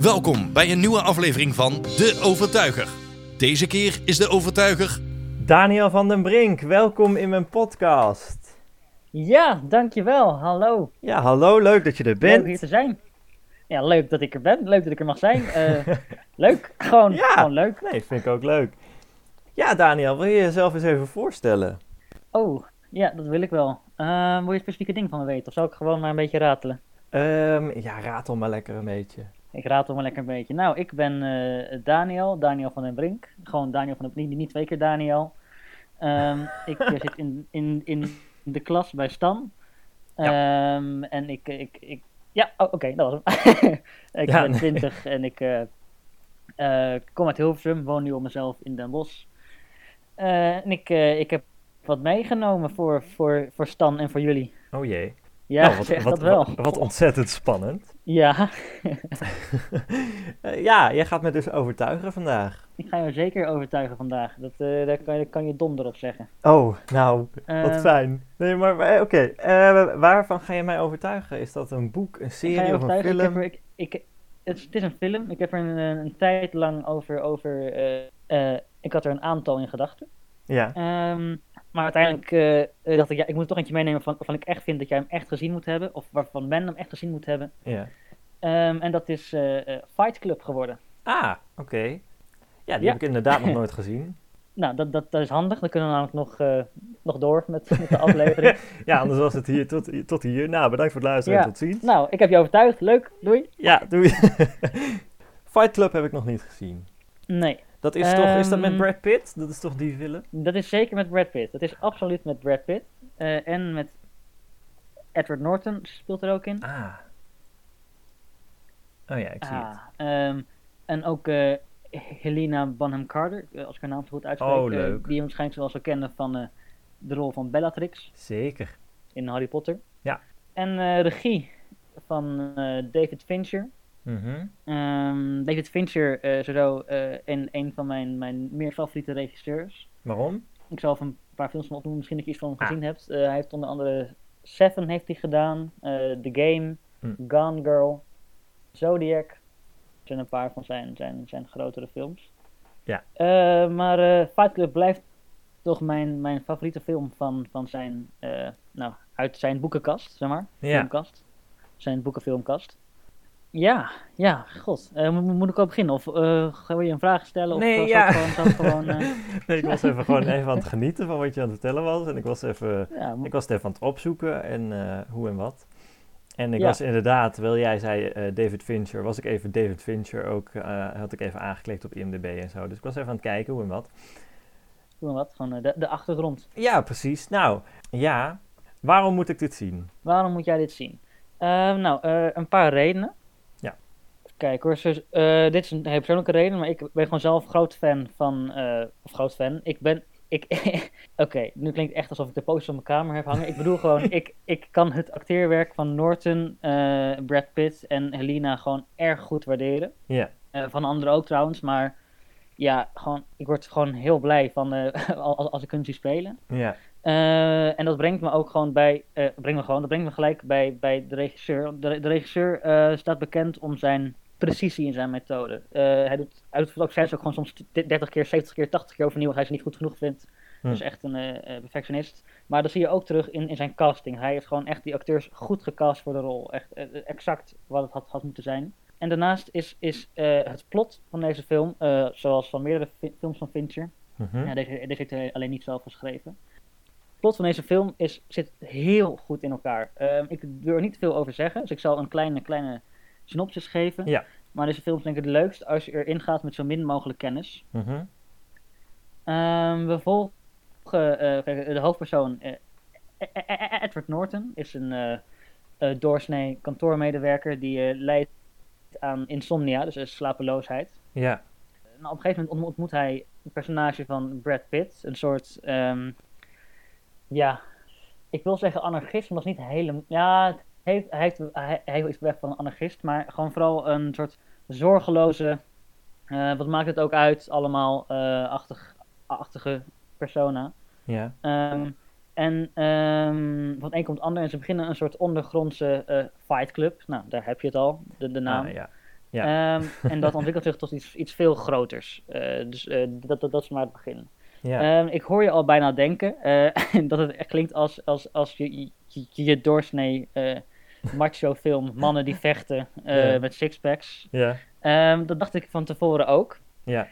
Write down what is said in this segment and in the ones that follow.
Welkom bij een nieuwe aflevering van De Overtuiger. Deze keer is de overtuiger Daniel van den Brink, welkom in mijn podcast. Ja, dankjewel. Hallo. Ja, hallo, leuk dat je er bent. Leuk hier te zijn. Ja, leuk dat ik er ben. Leuk dat ik er mag zijn. Eh, leuk. Gewoon, Ja. gewoon leuk. Nee, vind ik ook leuk. Ja, Daniel, wil je jezelf eens even voorstellen? Oh, ja, dat wil ik wel. Eh, wil je specifieke dingen van me weten? Of zal ik gewoon maar een beetje ratelen? Ehm, ja, ratel maar lekker een beetje. Ik ratel maar lekker een beetje. Nou, ik ben eh, Daniel, Daniel van den Brink. Gewoon Daniel van den Brink, niet twee keer Daniel. Ehm, ik eh, zit in, in, in de klas bij Stan. Ehm, en ik, ik, ik, ja, oh, oké, dat was hem. ik Ja, ben nee. 20 en ik eh, kom uit Hilversum, woon nu op mezelf in Den Bosch. En ik, ik heb wat meegenomen voor, voor, voor Stan en voor jullie. Oh jee. Ja, Nou, wat, zeg wat, dat wel. Wat, wat ontzettend spannend. Ja, Eh, ja, jij gaat me dus overtuigen vandaag. ik ga je zeker overtuigen vandaag. Dat, eh, daar, kan daar kan je donder op zeggen. Oh, nou, wat Eh, fijn. Nee, maar maar, oké. eh, waarvan ga je mij overtuigen? Is dat een boek, een Ik ga serie of een ik film? heb er- ik, ik, het, is, het is een film. Ik heb er een, eh, een tijd lang over. over eh, eh, ik had er een aantal in gedachten. Ja, Ehm, maar uiteindelijk eh, dacht ik, ja, ik moet toch eentje meenemen van, waarvan ik echt vind dat jij hem echt gezien moet hebben. Of waarvan men hem echt gezien moet hebben. ja. Ehm, en dat is eh, Fight Club geworden. Ah, oké. Ja, die Ja. heb ik inderdaad nog nooit gezien. Nou, dat, dat, dat is handig. Dan kunnen we namelijk nog, nog door met, met de aflevering. Ja, anders was het hier tot, tot hier. Nou, bedankt voor het luisteren Ja. en tot ziens. nou, ik heb je overtuigd. Leuk. Doei. Ja, doei. Fight Club heb ik nog niet gezien. Nee, Dat is toch, is dat met Ehm, Brad Pitt? Dat is toch die film? dat is zeker met Brad Pitt. Dat is absoluut met Brad Pitt. Eh, en met Edward Norton speelt er ook in. Ah. Oh ja, ik zie het. Ah, ehm, en ook eh, Helena Bonham Carter, eh, als ik haar naam zo goed uitspreek. Oh, leuk. die je waarschijnlijk wel zou kennen van de rol van Bellatrix Zeker. in Harry Potter. Ja. En regie van David Fincher. Mhm. Ehm, David Fincher is sowieso eh, een, een van mijn, mijn meer favoriete regisseurs. Waarom? Ik zal even een paar films van opnoemen, misschien dat je iets van hem Ah. gezien hebt. Eh, hij heeft onder andere Seven heeft hij gedaan, eh, The Game, Hm. Gone Girl, Zodiac. Dat zijn een paar van zijn, zijn, zijn grotere films. Ja. Eh, maar eh, Fight Club blijft toch mijn, mijn favoriete film van, van zijn, eh, nou, uit zijn boekenkast, zeg maar. Ja. Filmkast. Zijn boekenfilmkast. Ja, ja, god. Eh, mo- moet ik al beginnen? Of eh wil je een vraag stellen? Of Nee, ja. ik gewoon, eh, Nee, ik was even gewoon even aan het genieten van wat je aan het vertellen was. En ik was even, ja, ik was het even aan het opzoeken en eh, hoe en wat. En ik Ja. was inderdaad, terwijl jij zei eh, David Fincher, was ik even David Fincher ook, eh, had ik even aangeklikt op IMDb en zo. Dus ik was even aan het kijken hoe en wat. doe maar wat. Gewoon de, de achtergrond. Ja, precies. Nou, ja. Waarom moet ik dit zien? Waarom moet jij dit zien? Eh, nou, eh, een paar redenen. Kijk hoor, dus, eh, dit is een hele persoonlijke reden, maar ik ben gewoon zelf groot fan van, eh, of groot fan. Ik ben, ik, oké, nu klinkt het echt alsof ik de posters op mijn kamer heb hangen. Ik bedoel gewoon, ik, ik kan het acteerwerk van Norton, eh, Brad Pitt en Helena gewoon erg goed waarderen. Ja. Van anderen ook trouwens, maar ja, gewoon, ik word gewoon heel blij van, als, als ik hun zie spelen. Ja. En dat brengt me ook gewoon bij, brengt me gewoon, dat brengt me gelijk bij, bij de regisseur. De, de regisseur staat bekend om zijn precisie in zijn methode. Eh, hij doet, doet ook zelfs ook gewoon soms 30 keer, 70 keer, 80 keer overnieuw als hij ze niet goed genoeg vindt. Hm. Dus echt een eh, eh, perfectionist. Maar dat zie je ook terug in, in zijn casting. Hij heeft gewoon echt die acteurs goed gecast voor de rol. Echt exact wat het had, had moeten zijn. En daarnaast is, is het plot van deze film, zoals van meerdere fi- films van Fincher, Mhm. ja, deze, deze heeft hij alleen niet zelf geschreven. Het plot van deze film is, zit heel goed in elkaar. Ehm, ik wil er niet veel over zeggen, dus ik zal een kleine, kleine synopsis geven. Ja. Maar deze film is denk ik het leukst als je erin gaat met zo min mogelijk kennis. Mhm. Ehm, we volgen eh, kijk, de hoofdpersoon eh, E- E- E- Edward Norton is een eh doorsnee kantoormedewerker die lijdt aan insomnia, dus slapeloosheid. Ja. Nou, op een gegeven moment ontmo- ontmoet hij een personage van Brad Pitt. Een soort, ehm, ja, ik wil zeggen anarchist, maar dat is niet helemaal... Ja, het heeft, hij, heeft, hij, hij is weg van een anarchist, maar gewoon vooral een soort zorgeloze... eh, wat maakt het ook uit, allemaal eh achtig, achtige persona. Ja. Ehm, en ehm, van een komt ander en ze beginnen een soort ondergrondse eh, fight club. Nou, daar heb je het al, de, de naam. Ah, ja. Ja. Ehm, en dat ontwikkelt zich tot iets, iets veel groters. Dus dat, dat, dat is maar het begin. Ja. Ik hoor je al bijna denken dat het echt klinkt als, als, als je je, doorsnee macho film, mannen die vechten eh, met sixpacks. ja. Ehm, dat dacht ik van tevoren ook. Ja.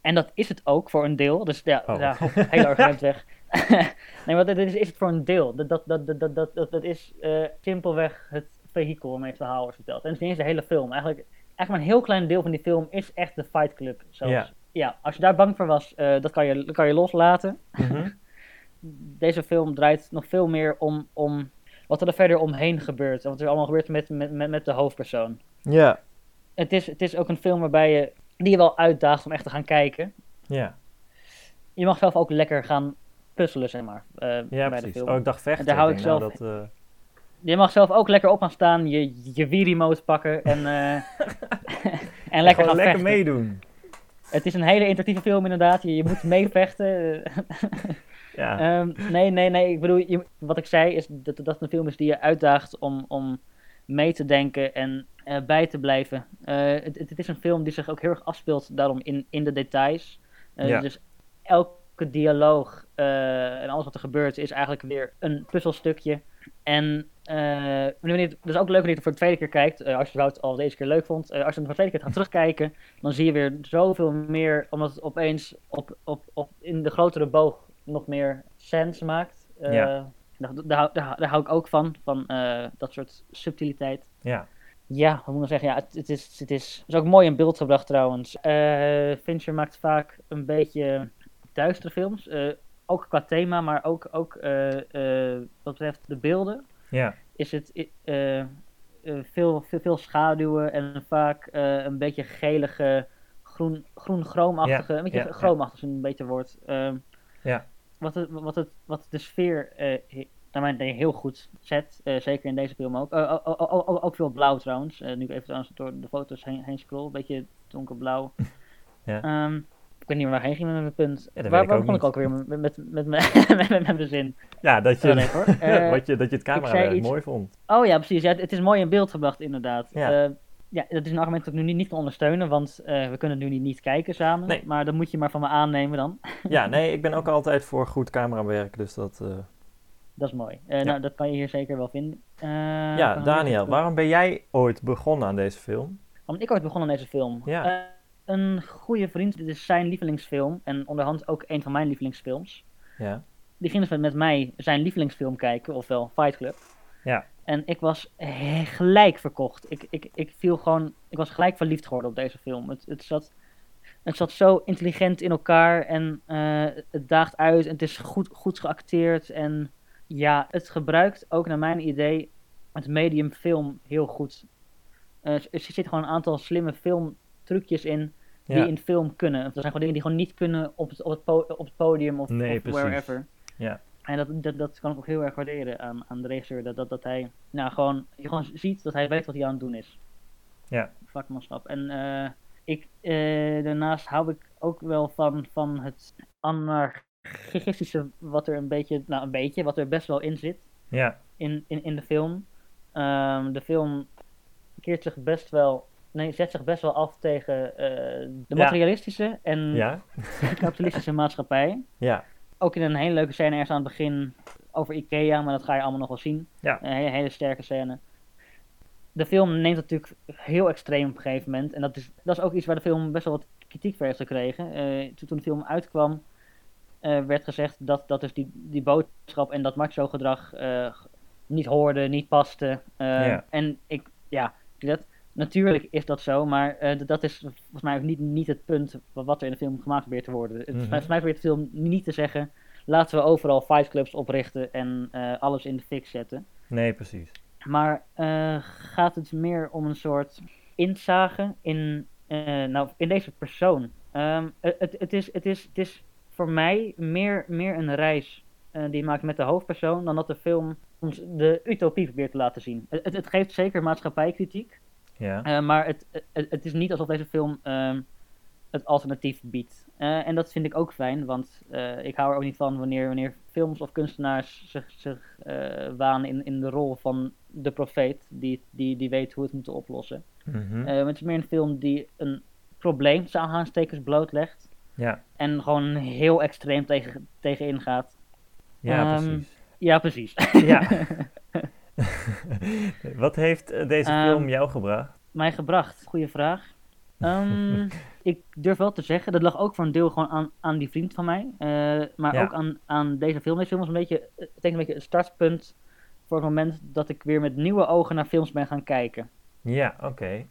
En dat is het ook voor een deel. Dus ja, Oh. ja hele argument weg. nee, maar dat is, is het voor een deel. Dat, dat, dat, dat, dat, dat, dat, is eh, simpelweg het vehikel waarmee het verhaal wordt verteld. En het is niet eens de hele film. Eigenlijk, eigenlijk maar een heel klein deel van die film is echt de Fight Club. Zoals, Ja. ja. als je daar bang voor was, eh, dat, kan je, dat kan je loslaten. Mhm. Deze film draait nog veel meer om, om wat er verder omheen gebeurt. En wat er allemaal gebeurt met, met, met, met de hoofdpersoon. Ja. Het is, het is ook een film waarbij je, die je wel uitdaagt om echt te gaan kijken. Ja. Je mag zelf ook lekker gaan puzzelen, zeg maar, eh, Ja, bij de film. Oh, ik dacht vechten. Daar hou ik nou, zelf- dat, eh, Je mag zelf ook lekker op gaan staan, je, je Wii-remote pakken en, eh, en lekker gaan lekker vechten. meedoen. Het is een hele interactieve film inderdaad, je, je moet meevechten. Ja. Ehm, nee, nee, nee, ik bedoel, je, wat ik zei is dat dat het een film is die je uitdaagt om, om mee te denken en eh, bij te blijven. Eh, het, het, is een film die zich ook heel erg afspeelt daarom in, in de details. Eh, Ja. Dus elke dialoog en alles wat er gebeurt is eigenlijk weer een puzzelstukje. En je, het is ook leuk wanneer je het voor de tweede keer kijkt. als je het al deze keer leuk vond. als je het voor de tweede keer gaat terugkijken, dan zie je weer zoveel meer. Omdat het opeens op, op, op, in de grotere boog nog meer sens maakt. Eh, Ja. daar, daar, hou- daar, hou- daar hou ik ook van. Van eh, dat soort subtiliteit. ja. Ja, wat moet ik nou zeggen? Ja, het, het, is, het, is, is ook mooi in beeld gebracht trouwens. Eh, Fincher maakt vaak een beetje duistere films. ook qua thema, maar ook, ook wat betreft de beelden. Ja. Is het veel, veel, veel schaduwen en vaak een beetje gelige, groen, groen-chroomachtige, Ja, een beetje ja, ja. chroomachtig is een beter woord. Ehm, Ja. Wat, het, wat, het, wat de sfeer eh, naar mijn idee heel goed zet. eh, zeker in deze film ook. Eh, ook veel blauw trouwens. Nu ik even trouwens door de foto's heen, heen scroll. Een beetje donkerblauw. Ja. Ehm, ik weet niet meer waar ik heen ging met mijn punt. Ja, waar waar ook begon ik ook weer met, met, met, met, mijn zin? Ja, dat je, nee, hoor. Wat je, dat je het camerawerk iets- mooi vond. Oh ja, precies. Ja, het, het is mooi in beeld gebracht, inderdaad. Ja. Ja. dat is een argument dat ik nu niet, niet kan ondersteunen, want eh, we kunnen nu niet, niet kijken samen. Nee. Maar dat moet je maar van me aannemen dan. Ja, nee, ik ben ook altijd voor goed camerawerk, dus dat... eh, Dat is mooi. Eh, Ja. Nou, dat kan je hier zeker wel vinden. Ja, Daniel, waarom ben jij ooit begonnen aan deze film? Want ik ooit begonnen aan deze film. Ja. Een goede vriend, dit is zijn lievelingsfilm en onderhand ook een van mijn lievelingsfilms. Ja. Die ging dus met, met mij zijn lievelingsfilm kijken, ofwel Fight Club. Ja. En ik was eh, gelijk verkocht. Ik, ik, ik viel gewoon, ik was gelijk verliefd geworden op deze film. Het, het, zat, het zat zo intelligent in elkaar en eh, het daagt uit en het is goed, goed geacteerd. En ja, het gebruikt ook naar mijn idee het medium film heel goed. Eh, er zitten gewoon een aantal slimme filmtrucjes in die Ja. in film kunnen. Er zijn gewoon dingen die gewoon niet kunnen op het, op het, po- op het podium of, Nee, of precies. wherever. Ja. En dat, dat, dat kan ik ook heel erg waarderen aan, aan de regisseur. Dat, dat, dat hij nou, gewoon, je gewoon ziet dat hij weet wat hij aan het doen is. Ja. Vakmanschap. En eh, ik, eh, daarnaast hou ik ook wel van, van het anarchistische, wat er een beetje, nou een beetje, wat er best wel in zit Ja. in, in, in de film. Ehm, de film keert zich best wel, nee, zet zich best wel af tegen eh, de Ja. materialistische en Ja. kapitalistische maatschappij. Ja. Ook in een hele leuke scène ergens aan het begin over Ikea, maar dat ga je allemaal nog wel zien. Ja. Een hele, hele sterke scène. De film neemt het natuurlijk heel extreem op een gegeven moment. En dat is, dat is ook iets waar de film best wel wat kritiek voor heeft gekregen. Eh, toen, de film uitkwam, eh, werd gezegd dat, dat dus die, die boodschap en dat macho gedrag eh, niet hoorde, niet paste. Ja. En ik, ja, dat, natuurlijk is dat zo, maar eh, dat is volgens mij ook niet, niet het punt wa- wat er in de film gemaakt probeert te worden. Het- Volgens mij- Mhm. volgens mij probeert de film niet te zeggen, laten we overal fightclubs oprichten en eh, alles in de fik zetten. Nee, precies. Maar eh, gaat het meer om een soort inzage in, nou, in deze persoon? Ehm, het, het, is, het, is, het is voor mij meer, meer een reis die je maakt met de hoofdpersoon dan dat de film ons de utopie probeert te laten zien. Het, het, het geeft zeker maatschappijkritiek, Ja. eh, maar het, het, het is niet alsof deze film ehm, het alternatief biedt. Eh, en dat vind ik ook fijn, want eh, ik hou er ook niet van wanneer, wanneer films of kunstenaars zich, zich eh, wanen in, in de rol van de profeet, die, die, die weet hoe het moet oplossen. Mhm. Eh, het is meer een film die een probleem, tussen aanhalingstekens, blootlegt. ja, En gewoon heel extreem tegen, tegen ingaat. ja Ehm, precies. Ja, precies. Ja. Wat heeft eh, deze Ehm, film jou gebracht? Mij gebracht, goede vraag. Ehm, ik durf wel te zeggen, dat lag ook voor een deel gewoon aan, aan die vriend van mij. eh, maar Ja. ook aan, aan deze film. Deze film was een beetje, het betekent een beetje een startpunt voor het moment dat ik weer met nieuwe ogen naar films ben gaan kijken. Ja, oké.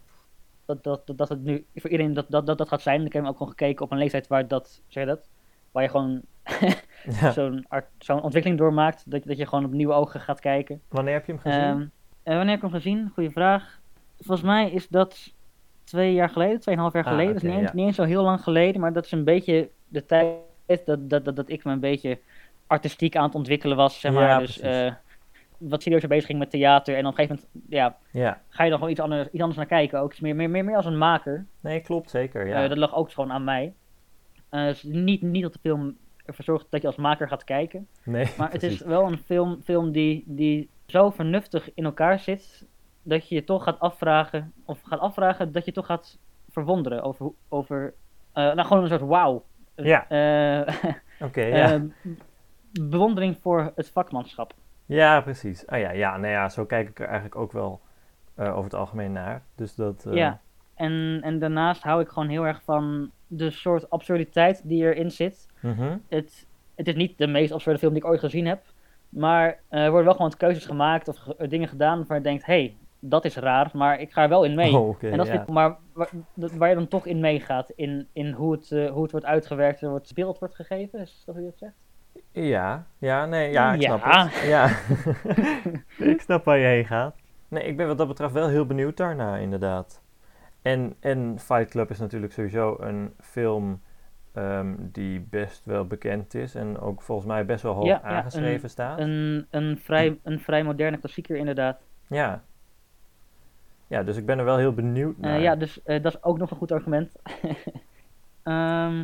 Dat, dat, dat, dat het nu voor iedereen dat, dat, dat, dat gaat zijn. Ik heb ook gewoon gekeken op een leeftijd waar dat, zeg je dat? Waar je gewoon Ja. zo'n zo'n ontwikkeling doormaakt. Dat, je- dat je gewoon op nieuwe ogen gaat kijken. Wanneer heb je hem gezien? Ehm, wanneer heb ik hem gezien? Goeie vraag. Volgens mij is dat twee jaar geleden, tweeënhalf jaar Ah, geleden. Is oké, niet, eens, ja. niet eens zo heel lang geleden, maar dat is een beetje de tijd dat, dat, dat, dat ik me een beetje artistiek aan het ontwikkelen was. Zeg maar. Ja, dus eh, wat serieuzer bezig ging met theater. En op een gegeven moment ja, ja, ga je dan gewoon iets anders, iets anders naar kijken. Ook meer, meer, meer, meer als een maker. nee, klopt zeker. Ja. Eh, dat lag ook gewoon aan mij. Eh, dus niet, niet dat de film ervoor zorgt dat je als maker gaat kijken. nee, Maar het is wel een film, film die, die zo vernuftig in elkaar zit, dat je je toch gaat afvragen, of gaat afvragen, dat je toch gaat verwonderen over, over eh, nou gewoon een soort wauw. Ja. Eh, Oké, ja. eh, bewondering voor het vakmanschap. ja, precies. Oh ja, ja, nou ja, zo kijk ik er eigenlijk ook wel eh, over het algemeen naar. Dus dat... Ja. En, en daarnaast hou ik gewoon heel erg van de soort absurditeit die erin zit. mhm. Het, het is niet de meest absurde film die ik ooit gezien heb. Maar eh, er worden wel gewoon keuzes gemaakt of ge- dingen gedaan waarvan je denkt, hé, hey, dat is raar, maar ik ga er wel in mee. Oh, en dat ja. ik, maar waar, waar je dan toch in meegaat, in, in hoe, het, eh, hoe het wordt uitgewerkt, er wordt beeld wordt gegeven, is dat hoe je het zegt? Ja, ja, nee, ja, ik Ja. snap het. Ja. ik snap waar je heen gaat. Nee, ik ben wat dat betreft wel heel benieuwd daarna, inderdaad. En, en Fight Club is natuurlijk sowieso een film ehm, die best wel bekend is en ook volgens mij best wel hoog Ja, ja, aangeschreven staat. Een, een, vrij, een vrij moderne klassieker inderdaad. Ja. Ja, dus ik ben er wel heel benieuwd Eh, naar. ja, dus eh, dat is ook nog een goed argument. Ehm,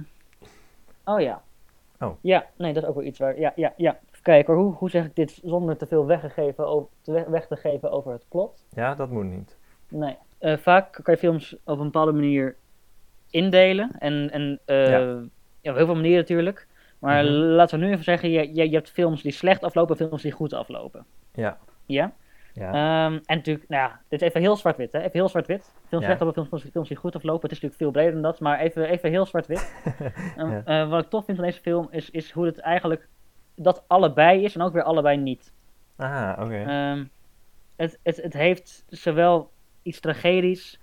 oh ja. Oh. Ja, nee, dat is ook wel iets waar. Ja, ja, ja. Hoor, hoe, hoe zeg ik dit zonder te veel weggegeven over, te weg, weg te geven over het plot? Ja, dat moet niet. Nee. Eh, vaak kan je films op een bepaalde manier indelen. En, en eh, Ja. ja. op heel veel manieren natuurlijk. Maar Mhm. laten we nu even zeggen, je, je, je hebt films die slecht aflopen en films die goed aflopen. Ja. Ja? Ja. Ehm, en natuurlijk, nou ja, dit is even heel zwart-wit, hè? Even heel zwart-wit. Films Ja. slecht aflopen, films, films die goed aflopen. Het is natuurlijk veel breder dan dat, maar even, even heel zwart-wit. Ehm, eh, wat ik tof vind van deze film is, is hoe het eigenlijk dat allebei is en ook weer allebei niet. Ah, oké. Ehm, het, het, het heeft zowel iets tragedisch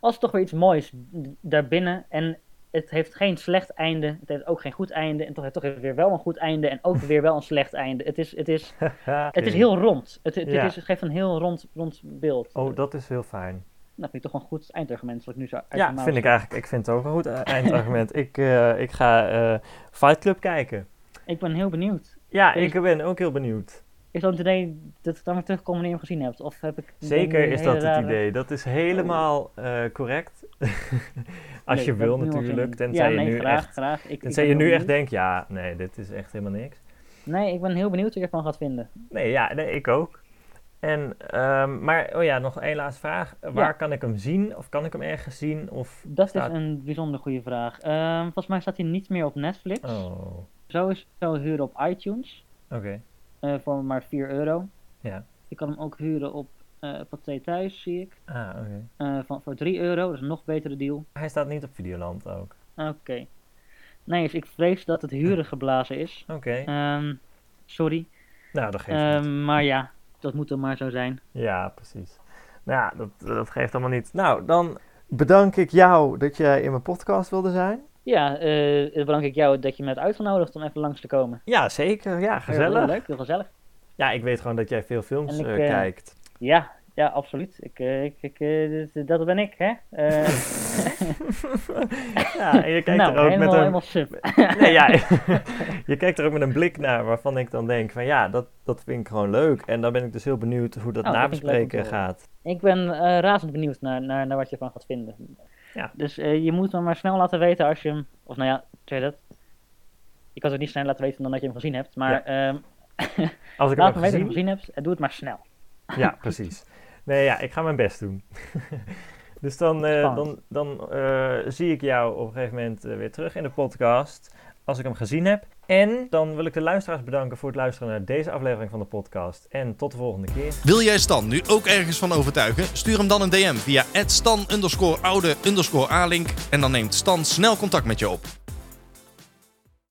als toch weer iets moois daarbinnen. En het heeft geen slecht einde, het heeft ook geen goed einde. En toch heeft toch weer wel een goed einde en ook weer wel een slecht einde. Het is, het is, het is heel rond. Het, het, Ja. is, het geeft een heel rond, rond beeld. Oh, dat is heel fijn. Dat vind ik toch een goed eindargument, zoals ik nu zo uit Ja, vind ik eigenlijk. Ik vind het ook een goed eh, eindargument. ik, eh, ik ga eh, Fight Club kijken. Ik ben heel benieuwd. Ja, ik ben ook heel benieuwd. Is dat het idee dat ik dan weer terugkom wanneer je hem gezien hebt? Of heb ik Zeker is dat het idee. Dat is helemaal eh, correct. Als Nee, je wil natuurlijk. in. Tenzij ja, nee, je nu graag, echt, graag. Ik, tenzij je nu echt denkt, ja, nee, dit is echt helemaal niks. Nee, ik ben heel benieuwd hoe je ervan gaat vinden. Nee, ja, nee, ik ook. En, ehm, maar, oh ja, nog één laatste vraag. Waar Ja. kan ik hem zien? Of kan ik hem ergens zien? Of Dat staat- is een bijzonder goede vraag. Ehm, volgens mij staat hij niet meer op Netflix. Oh, Sowieso huren op iTunes. oké. eh, voor maar 4 euro. Ja. Je kan hem ook huren op eh Pathé Thuis, zie ik. Ah, oké. Eh, van, voor 3 euro, dat is een nog betere deal. Hij staat niet op Videoland ook. Oké. Nee, dus ik vrees dat het huren geblazen is. Oké. Ehm, sorry. Nou, dat geeft niet. Ehm, maar ja, dat moet dan maar zo zijn. Ja, precies. Nou ja, dat, dat geeft allemaal niet. Nou, dan bedank ik jou dat jij in mijn podcast wilde zijn. Ja, dan bedank ik jou dat je me hebt uitgenodigd om even langs te komen. Ja, zeker. Ja, Heel gezellig. leuk, heel gezellig. Ja, ik weet gewoon dat jij veel films ik, eh, eh, kijkt. Ja, ja, absoluut. Ik, ik, ik, eh, dat- ben ik, hè? Eh, ja, en je kijkt nou, er ook helemaal, met een... sub. Nee, ja, je kijkt er ook met een blik naar waarvan ik dan denk van ja, dat, dat vind ik gewoon leuk. En dan ben ik dus heel benieuwd hoe dat Oh, ik nabespreken gaat. Ik ben razend benieuwd naar, naar, naar wat je ervan gaat vinden. Ja. Dus eh, je moet hem maar snel laten weten als je hem... Of nou ja, zeg je dat? Je kan het niet snel laten weten dan dat je hem gezien hebt. Maar ehm, Als ik laat hem weten dat je hem gezien... hebt en doe het maar snel. Ja, precies. Nee, ja, ik ga mijn best doen. dus dan, eh, dan, dan eh, zie ik jou op een gegeven moment weer terug in de podcast als ik hem gezien heb. En dan wil ik de luisteraars bedanken voor het luisteren naar deze aflevering van de podcast. En tot de volgende keer. Wil jij Stan nu ook ergens van overtuigen? Stuur hem dan een DM via stan underscore oude underscore alink en dan neemt Stan snel contact met je op.